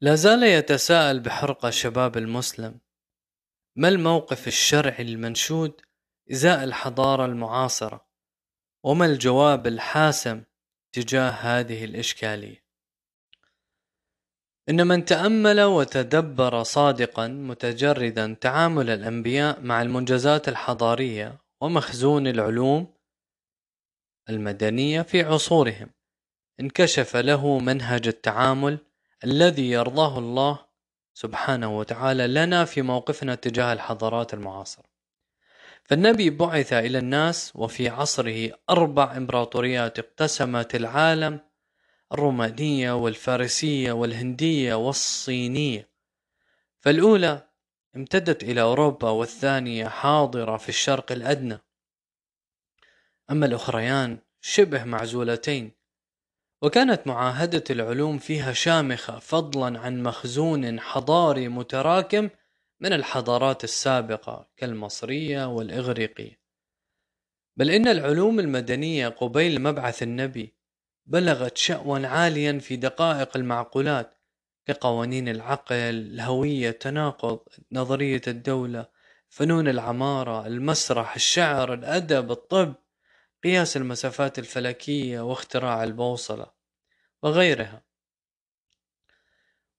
لا زال يتساءل بحرقة الشباب المسلم. ما الموقف الشرعي المنشود إزاء الحضارة المعاصرة؟ وما الجواب الحاسم تجاه هذه الإشكالية؟ إن من تأمل وتدبر صادقا متجردا تعامل الأنبياء مع المنجزات الحضارية ومخزون العلوم المدنية في عصورهم انكشف له منهج التعامل الذي يرضاه الله سبحانه وتعالى لنا في موقفنا تجاه الحضارات المعاصرة. فالنبي بعث إلى الناس وفي عصره أربع إمبراطوريات اقتسمت العالم الرومانية والفارسية والهندية والصينية. فالأولى امتدت إلى أوروبا والثانية حاضرة في الشرق الأدنى. أما الأخريان شبه معزولتين. وكانت معاهدة العلوم فيها شامخة فضلا عن مخزون حضاري متراكم من الحضارات السابقة كالمصرية والإغريقية. بل إن العلوم المدنية قبيل مبعث النبي بلغت شأوا عاليا في دقائق المعقولات كقوانين العقل الهوية التناقض نظرية الدولة فنون العمارة المسرح الشعر الأدب الطب قياس المسافات الفلكية واختراع البوصلة. وغيرها.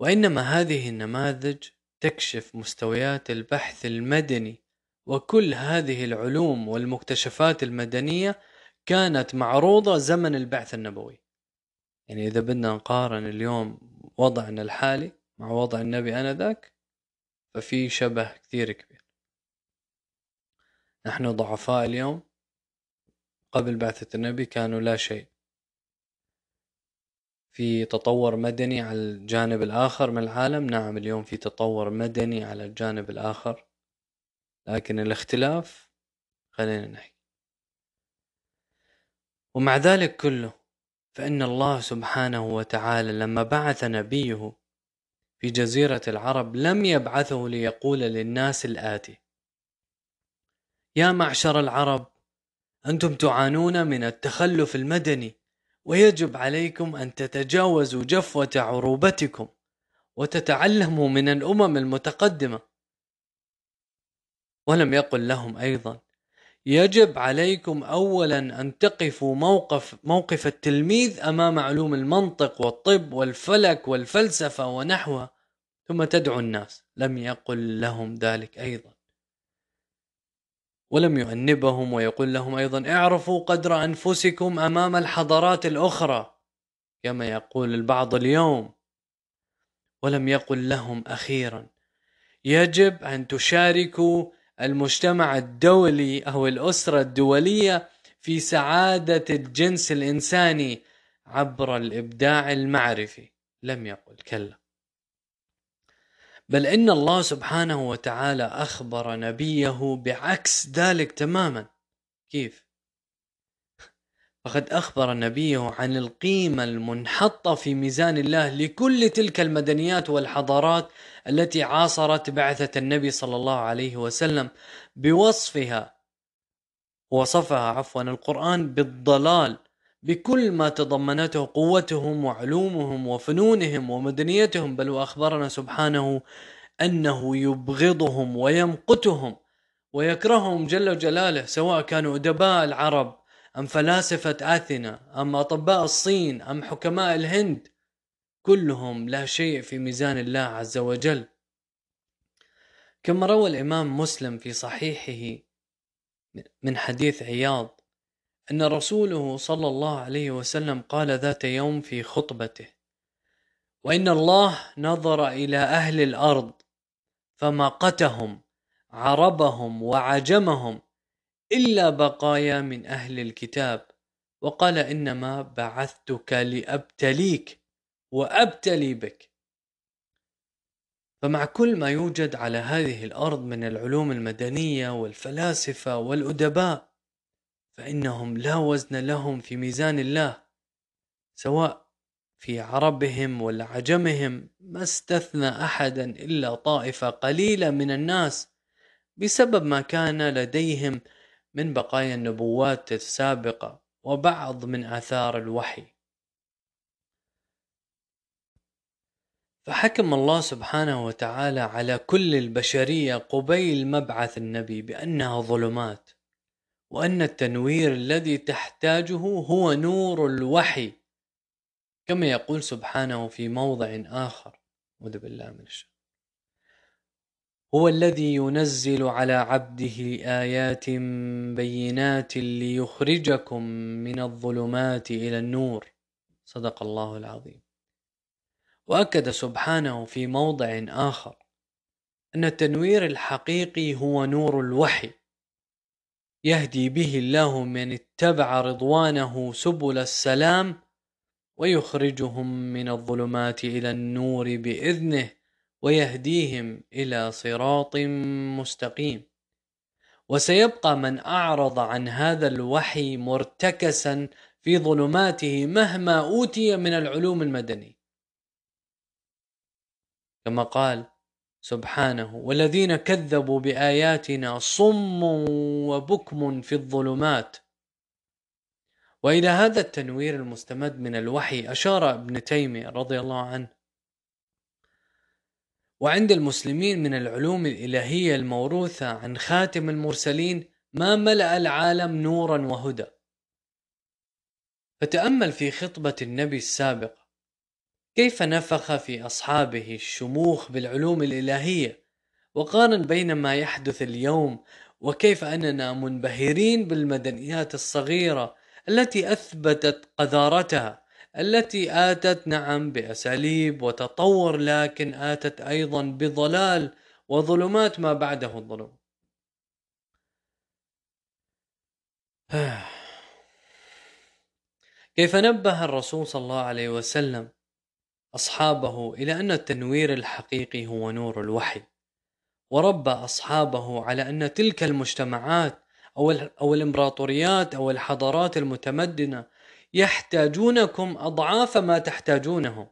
وإنما هذه النماذج تكشف مستويات البحث المدني وكل هذه العلوم والمكتشفات المدنية كانت معروضة زمن البعث النبوي. يعني إذا بدنا نقارن اليوم وضعنا الحالي مع وضع النبي آنذاك ففي شبه كثير كبير. نحن ضعفاء اليوم. قبل بعثة النبي كانوا لا شيء. في تطور مدني على الجانب الآخر من العالم. نعم اليوم في تطور مدني على الجانب الآخر لكن الاختلاف خلينا نحكي. ومع ذلك كله فإن الله سبحانه وتعالى لما بعث نبيه في جزيرة العرب لم يبعثه ليقول للناس الآتي. يا معشر العرب أنتم تعانون من التخلف المدني ويجب عليكم أن تتجاوزوا جفوة عروبتكم وتتعلموا من الأمم المتقدمة. ولم يقل لهم أيضا يجب عليكم أولا أن تقفوا موقف موقف التلميذ أمام علوم المنطق والطب والفلك والفلسفة ونحوها ثم تدعو الناس. لم يقل لهم ذلك أيضا. ولم يؤنبهم ويقول لهم أيضا اعرفوا قدر أنفسكم أمام الحضارات الأخرى كما يقول البعض اليوم. ولم يقل لهم أخيرا يجب أن تشاركوا المجتمع الدولي أو الأسرة الدولية في سعادة الجنس الإنساني عبر الإبداع المعرفي. لم يقل كلا. بل إن الله سبحانه وتعالى أخبر نبيه بعكس ذلك تماما. كيف؟ فقد أخبر نبيه عن القيمة المنحطة في ميزان الله لكل تلك المدنيات والحضارات التي عاصرت بعثة النبي صلى الله عليه وسلم بوصفها وصفها عفوا القرآن بالضلال. بكل ما تضمنته قوتهم وعلومهم وفنونهم ومدنيتهم بل وأخبرنا سبحانه أنه يبغضهم ويمقتهم ويكرههم جل جلاله سواء كانوا أدباء العرب أم فلاسفة آثينا أم أطباء الصين أم حكماء الهند كلهم لا شيء في ميزان الله عز وجل. كما روى الإمام مسلم في صحيحه من حديث عياض أن رسوله صلى الله عليه وسلم قال ذات يوم في خطبته وإن الله نظر إلى أهل الأرض فمقتهم عربهم وعجمهم إلا بقايا من أهل الكتاب وقال إنما بعثتك لأبتليك وأبتلي بك. فمع كل ما يوجد على هذه الأرض من العلوم المدنية والفلاسفة والأدباء فإنهم لا وزن لهم في ميزان الله سواء في عربهم ولا عجمهم ما استثنى أحدا إلا طائفة قليلة من الناس بسبب ما كان لديهم من بقايا النبوات السابقة وبعض من آثار الوحي. فحكم الله سبحانه وتعالى على كل البشرية قبيل مبعث النبي بأنها ظلمات. وأن التنوير الذي تحتاجه هو نور الوحي كما يقول سبحانه في موضع آخر. أعوذ بالله من الشر هو الذي ينزل على عبده آيات بينات ليخرجكم من الظلمات إلى النور. صدق الله العظيم. وأكد سبحانه في موضع آخر أن التنوير الحقيقي هو نور الوحي. يهدي به الله من اتبع رضوانه سبل السلام ويخرجهم من الظلمات إلى النور بإذنه ويهديهم إلى صراط مستقيم. وسيبقى من أعرض عن هذا الوحي مرتكسا في ظلماته مهما أوتي من العلوم المدني كما قال سبحانه. والذين كذبوا بآياتنا صم وبكم في الظلمات. وإلى هذا التنوير المستمد من الوحي أشار ابن تيمية رضي الله عنه. وعند المسلمين من العلوم الإلهية الموروثة عن خاتم المرسلين ما ملأ العالم نورا وهدى. فتأمل في خطبة النبي السابقة كيف نفخ في أصحابه الشموخ بالعلوم الإلهية؟ وقارن بين ما يحدث اليوم وكيف أننا منبهرين بالمدنيات الصغيرة التي أثبتت قذارتها التي آتت نعم بأساليب وتطور لكن آتت أيضا بضلال وظلمات ما بعده الظلم. كيف نبه الرسول صلى الله عليه وسلم أصحابه إلى أن التنوير الحقيقي هو نور الوحي. وربى أصحابه على أن تلك المجتمعات أو, أو الإمبراطوريات أو الحضارات المتمدنة يحتاجونكم أضعاف ما تحتاجونه.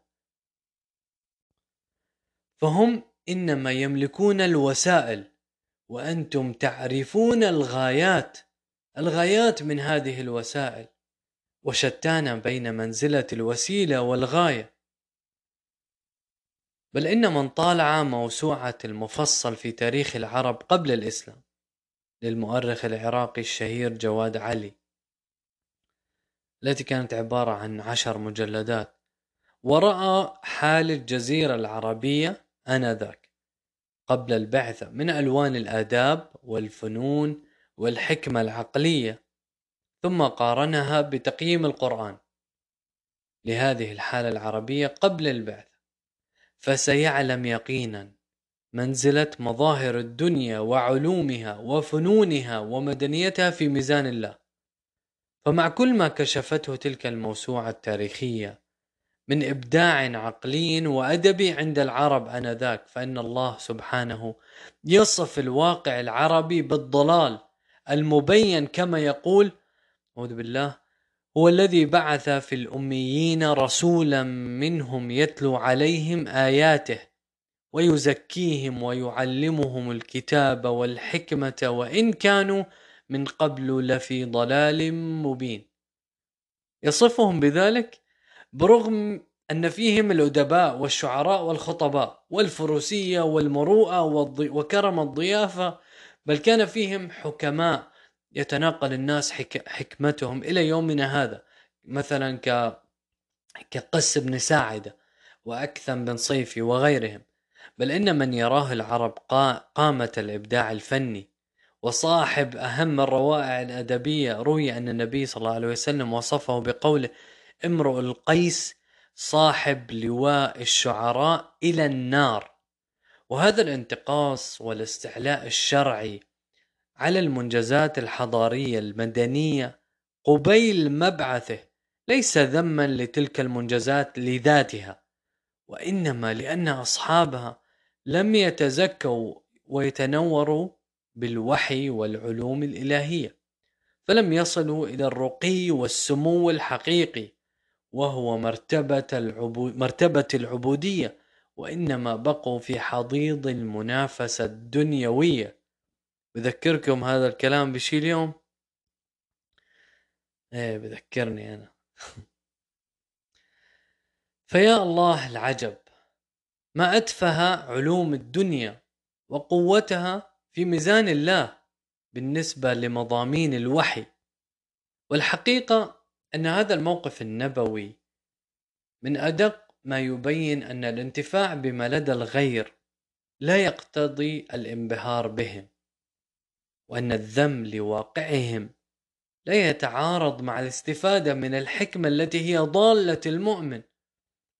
فهم إنما يملكون الوسائل وأنتم تعرفون الغايات الغايات من هذه الوسائل. وشتان بين منزلة الوسيلة والغاية. بل إن من طالع موسوعة المفصل في تاريخ العرب قبل الإسلام للمؤرخ العراقي الشهير جواد علي التي كانت عبارة عن عشر مجلدات. ورأى حال الجزيرة العربية آنذاك قبل البعثة من ألوان الآداب والفنون والحكمة العقلية ثم قارنها بتقييم القرآن لهذه الحالة العربية قبل البعثة. فسيعلم يقينا منزلة مظاهر الدنيا وعلومها وفنونها ومدنيتها في ميزان الله. فمع كل ما كشفته تلك الموسوعة التاريخية من إبداع عقلي وأدبي عند العرب آنذاك فإن الله سبحانه يصف الواقع العربي بالضلال المبين كما يقول أعوذ بالله هو الذي بعث في الأميين رسولا منهم يتلو عليهم آياته ويزكيهم ويعلمهم الكتاب والحكمة وإن كانوا من قبل لفي ضلال مبين. يصفهم بذلك برغم أن فيهم الأدباء والشعراء والخطباء والفروسية والمروءة وكرم الضيافة بل كان فيهم حكماء يتناقل الناس حك... حكمتهم إلى يومنا هذا. مثلا ك... كقس بن ساعدة وأكثم بن صيفي وغيرهم. بل إن من يراه العرب قا... قامة الإبداع الفني وصاحب أهم الروائع الأدبية روي أن النبي صلى الله عليه وسلم وصفه بقوله امرؤ القيس صاحب لواء الشعراء إلى النار وهذا الانتقاص والاستعلاء الشرعي على المنجزات الحضارية المدنية قبيل مبعثه ليس ذما لتلك المنجزات لذاتها وإنما لأن أصحابها لم يتزكوا ويتنوروا بالوحي والعلوم الإلهية فلم يصلوا إلى الرقي والسمو الحقيقي وهو مرتبة, العبو مرتبة العبودية وإنما بقوا في حضيض المنافسة الدنيوية. بذكركم هذا الكلام بشي اليوم إيه بذكرني أنا. فيا الله العجب ما أتفه علوم الدنيا وقوتها في ميزان الله بالنسبة لمضامين الوحي. والحقيقة أن هذا الموقف النبوي من أدق ما يبين أن الانتفاع بما لدى الغير لا يقتضي الانبهار بهم. وأن الذم لواقعهم لا يتعارض مع الاستفادة من الحكمة التي هي ضالة المؤمن.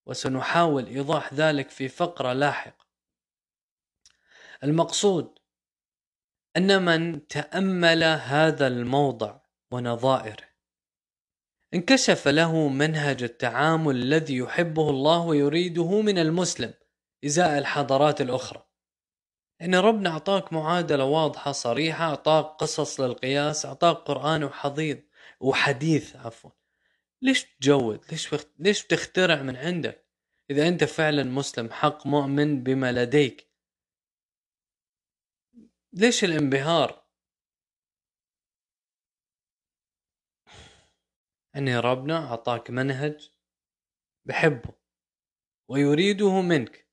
وسنحاول إيضاح ذلك في فقرة لاحقة. المقصود أن من تأمل هذا الموضع ونظائره انكشف له منهج التعامل الذي يحبه الله ويريده من المسلم إزاء الحضارات الأخرى. إن ربنا أعطاك معادلة واضحة صريحة أعطاك قصص للقياس أعطاك قرآن وحضيض وحديث عفوا. ليش تجود؟ ليش بخ... ليش بتخترع من عندك؟ إذا أنت فعلا مسلم حق مؤمن بما لديك. ليش الانبهار؟ أن ربنا أعطاك منهج بحبه ويريده منك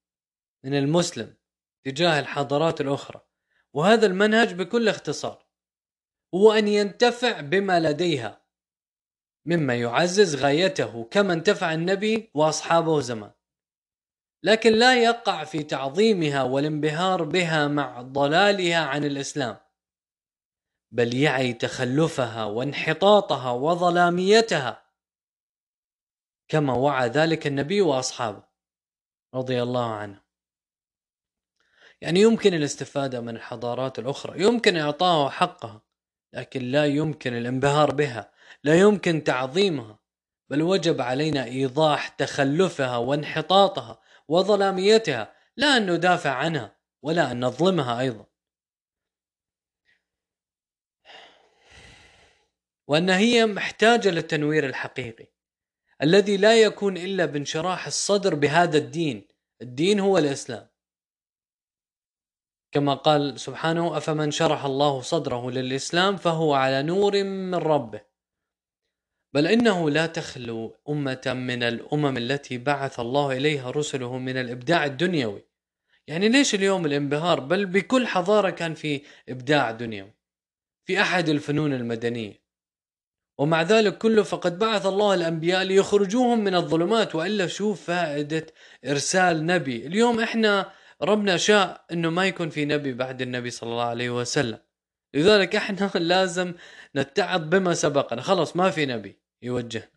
من المسلم. تجاه الحضارات الأخرى. وهذا المنهج بكل اختصار. هو أن ينتفع بما لديها مما يعزز غايته كما انتفع النبي وأصحابه زمان. لكن لا يقع في تعظيمها والانبهار بها مع ضلالها عن الإسلام. بل يعي تخلفها وانحطاطها وظلاميتها كما وعى ذلك النبي وأصحابه رضي الله عنه. يعني يمكن الاستفادة من الحضارات الأخرى يمكن اعطائها حقها لكن لا يمكن الانبهار بها لا يمكن تعظيمها بل وجب علينا إيضاح تخلفها وانحطاطها وظلاميتها لا أن ندافع عنها ولا أن نظلمها أيضا. وأن هي محتاجة للتنوير الحقيقي الذي لا يكون إلا بانشراح الصدر بهذا الدين الدين هو الإسلام. كما قال سبحانه افمن شرح الله صدره للاسلام فهو على نور من ربه. بل انه لا تخلو امه من الامم التي بعث الله اليها رسله من الابداع الدنيوي. يعني ليش اليوم الانبهار؟ بل بكل حضارة كان في إبداع دنيوي في أحد الفنون المدنية. ومع ذلك كله فقد بعث الله الأنبياء ليخرجوهم من الظلمات وإلا شوف فائدة إرسال نبي؟ اليوم إحنا ربنا شاء إنه ما يكون في نبي بعد النبي صلى الله عليه وسلم. لذلك إحنا لازم نتعظ بما سبقنا. خلاص ما في نبي يوجهنا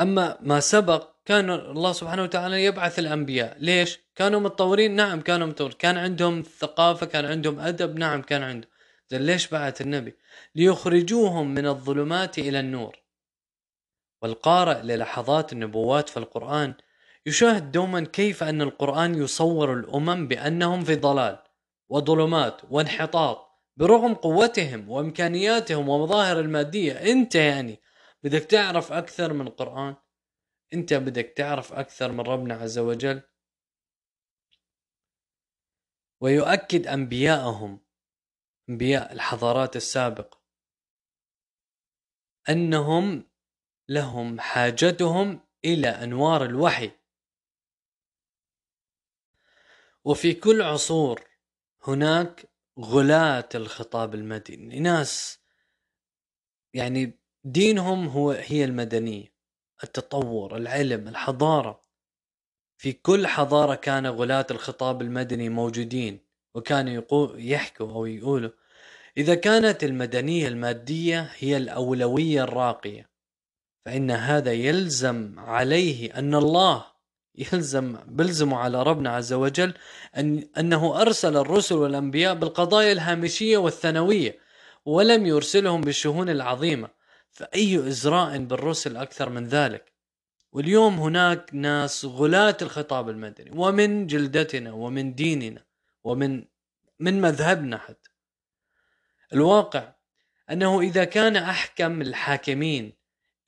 أما ما سبق كان الله سبحانه وتعالى يبعث الأنبياء. ليش؟ كانوا متطورين؟ نعم كانوا متطورين. كان عندهم ثقافة كان عندهم أدب نعم كان عندهم. زين ليش بعث النبي؟ ليخرجوهم من الظلمات إلى النور. والقارئ للحظات النبوات في القرآن يشاهد دوما كيف أن القرآن يصور الأمم بأنهم في ضلال وظلمات وانحطاط برغم قوتهم وإمكانياتهم ومظاهر المادية. أنت يعني بدك تعرف أكثر من القران أنت بدك تعرف أكثر من ربنا عز وجل؟ ويؤكد أنبياءهم أنبياء الحضارات السابقة أنهم لهم حاجتهم إلى أنوار الوحي. وفي كل عصور هناك غلاة الخطاب المدني. ناس يعني دينهم هو هي المدنية. التطور العلم الحضارة. في كل حضارة كان غلاة الخطاب المدني موجودين وكانوا يحكوا أو يقولوا. إذا كانت المدنية المادية هي الأولوية الراقية فإن هذا يلزم عليه أن الله يلزم بلزم على ربنا عز وجل أن أنه أرسل الرسل والأنبياء بالقضايا الهامشية والثانوية ولم يرسلهم بالشؤون العظيمة. فأي إزراء بالرسل أكثر من ذلك؟ واليوم هناك ناس غلاة الخطاب المدني ومن جلدتنا ومن ديننا ومن من مذهبنا حتى. الواقع أنه إذا كان أحكم الحاكمين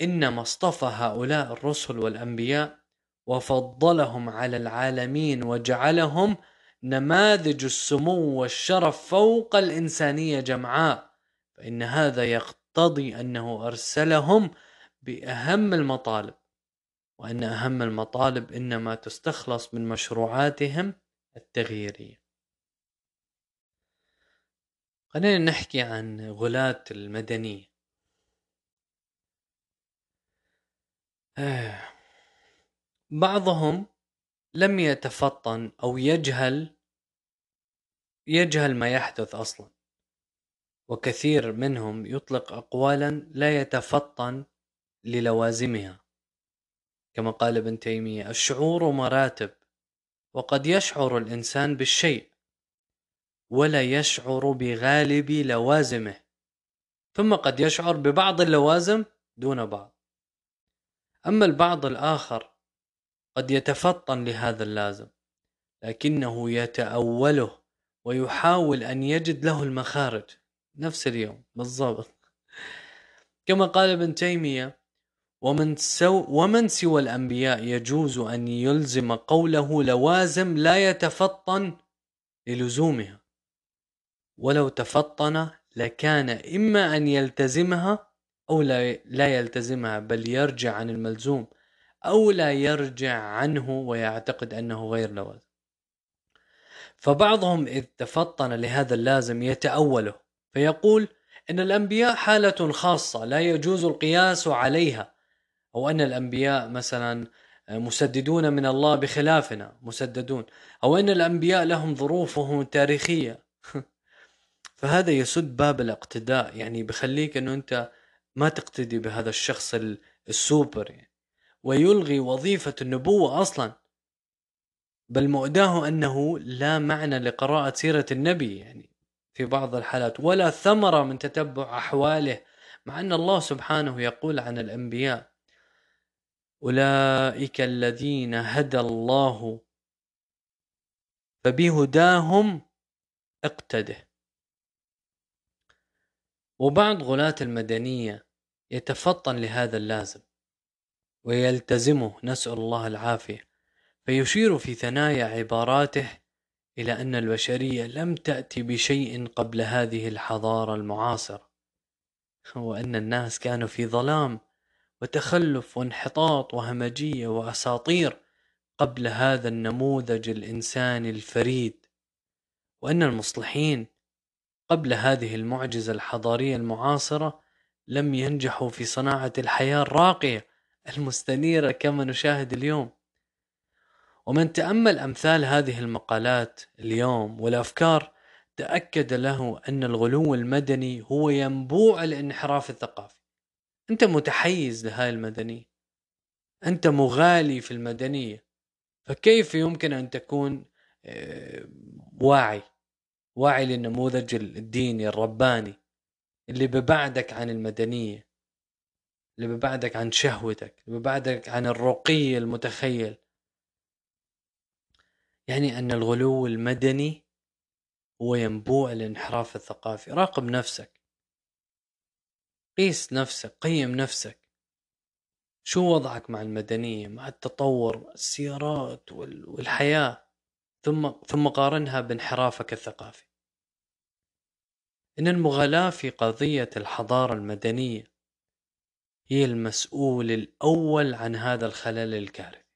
إنما اصطفى هؤلاء الرسل والأنبياء وفضلهم على العالمين وجعلهم نماذج السمو والشرف فوق الإنسانية جمعاء. فإن هذا يقتضي أنه أرسلهم بأهم المطالب وأن أهم المطالب إنما تستخلص من مشروعاتهم التغييرية. خلينا نحكي عن غلاة المدنية. آه، بعضهم لم يتفطن أو يجهل يجهل ما يحدث أصلا. وكثير منهم يطلق أقوالا لا يتفطن للوازمها. كما قال ابن تيمية الشعور مراتب وقد يشعر الإنسان بالشيء ولا يشعر بغالب لوازمه. ثم قد يشعر ببعض اللوازم دون بعض. أما البعض الآخر قد يتفطن لهذا اللازم لكنه يتأوله ويحاول أن يجد له المخارج. نفس اليوم بالضبط. كما قال ابن تيمية ومن, سو ومن سوى الأنبياء يجوز أن يلزم قوله لوازم لا يتفطن للزومها. ولو تفطن لكان إما أن يلتزمها أو لا, لا يلتزمها بل يرجع عن الملزوم أو لا يرجع عنه ويعتقد أنه غير لوازم. فبعضهم إذ تفطن لهذا اللازم يتأوله فيقول إن الأنبياء حالة خاصة لا يجوز القياس عليها أو أن الأنبياء مثلا مسددون من الله بخلافنا مسددون أو أن الأنبياء لهم ظروفهم التاريخية فهذا يسد باب الاقتداء يعني بخليك أنه أنت ما تقتدي بهذا الشخص السوبر يعني. ويلغي وظيفة النبوة أصلا. بل مؤداه أنه لا معنى لقراءة سيرة النبي يعني في بعض الحالات ولا ثمرة من تتبع أحواله مع أن الله سبحانه يقول عن الأنبياء أولئك الذين هدى الله فبهداهم اقتده. وبعض غلاة المدنية يتفطن لهذا اللازم. ويلتزمه نسأل الله العافية. فيشير في ثنايا عباراته إلى أن البشرية لم تأتي بشيء قبل هذه الحضارة المعاصرة وأن الناس كانوا في ظلام وتخلف وانحطاط وهمجية وأساطير قبل هذا النموذج الإنساني الفريد وأن المصلحين قبل هذه المعجزة الحضارية المعاصرة لم ينجحوا في صناعة الحياة الراقية. المستنيرة كما نشاهد اليوم. ومن تأمل أمثال هذه المقالات اليوم والأفكار تأكد له أن الغلو المدني هو ينبوع الانحراف الثقافي. أنت متحيز لهاي المدنية. أنت مغالي في المدنية. فكيف يمكن أن تكون آه، واعي؟ واعي للنموذج الديني الرباني اللي ببعدك عن المدنية. اللي ببعدك عن شهوتك اللي ببعدك عن الرقي المتخيل. يعني أن الغلو المدني هو ينبوع الانحراف الثقافي. راقب نفسك. قيس نفسك قيم نفسك. شو وضعك مع المدنية مع التطور السيارات والحياة؟ ثم ثم قارنها بانحرافك الثقافي. إن المغالاة في قضية الحضارة المدنية هي المسؤول الأول عن هذا الخلل الكارثي.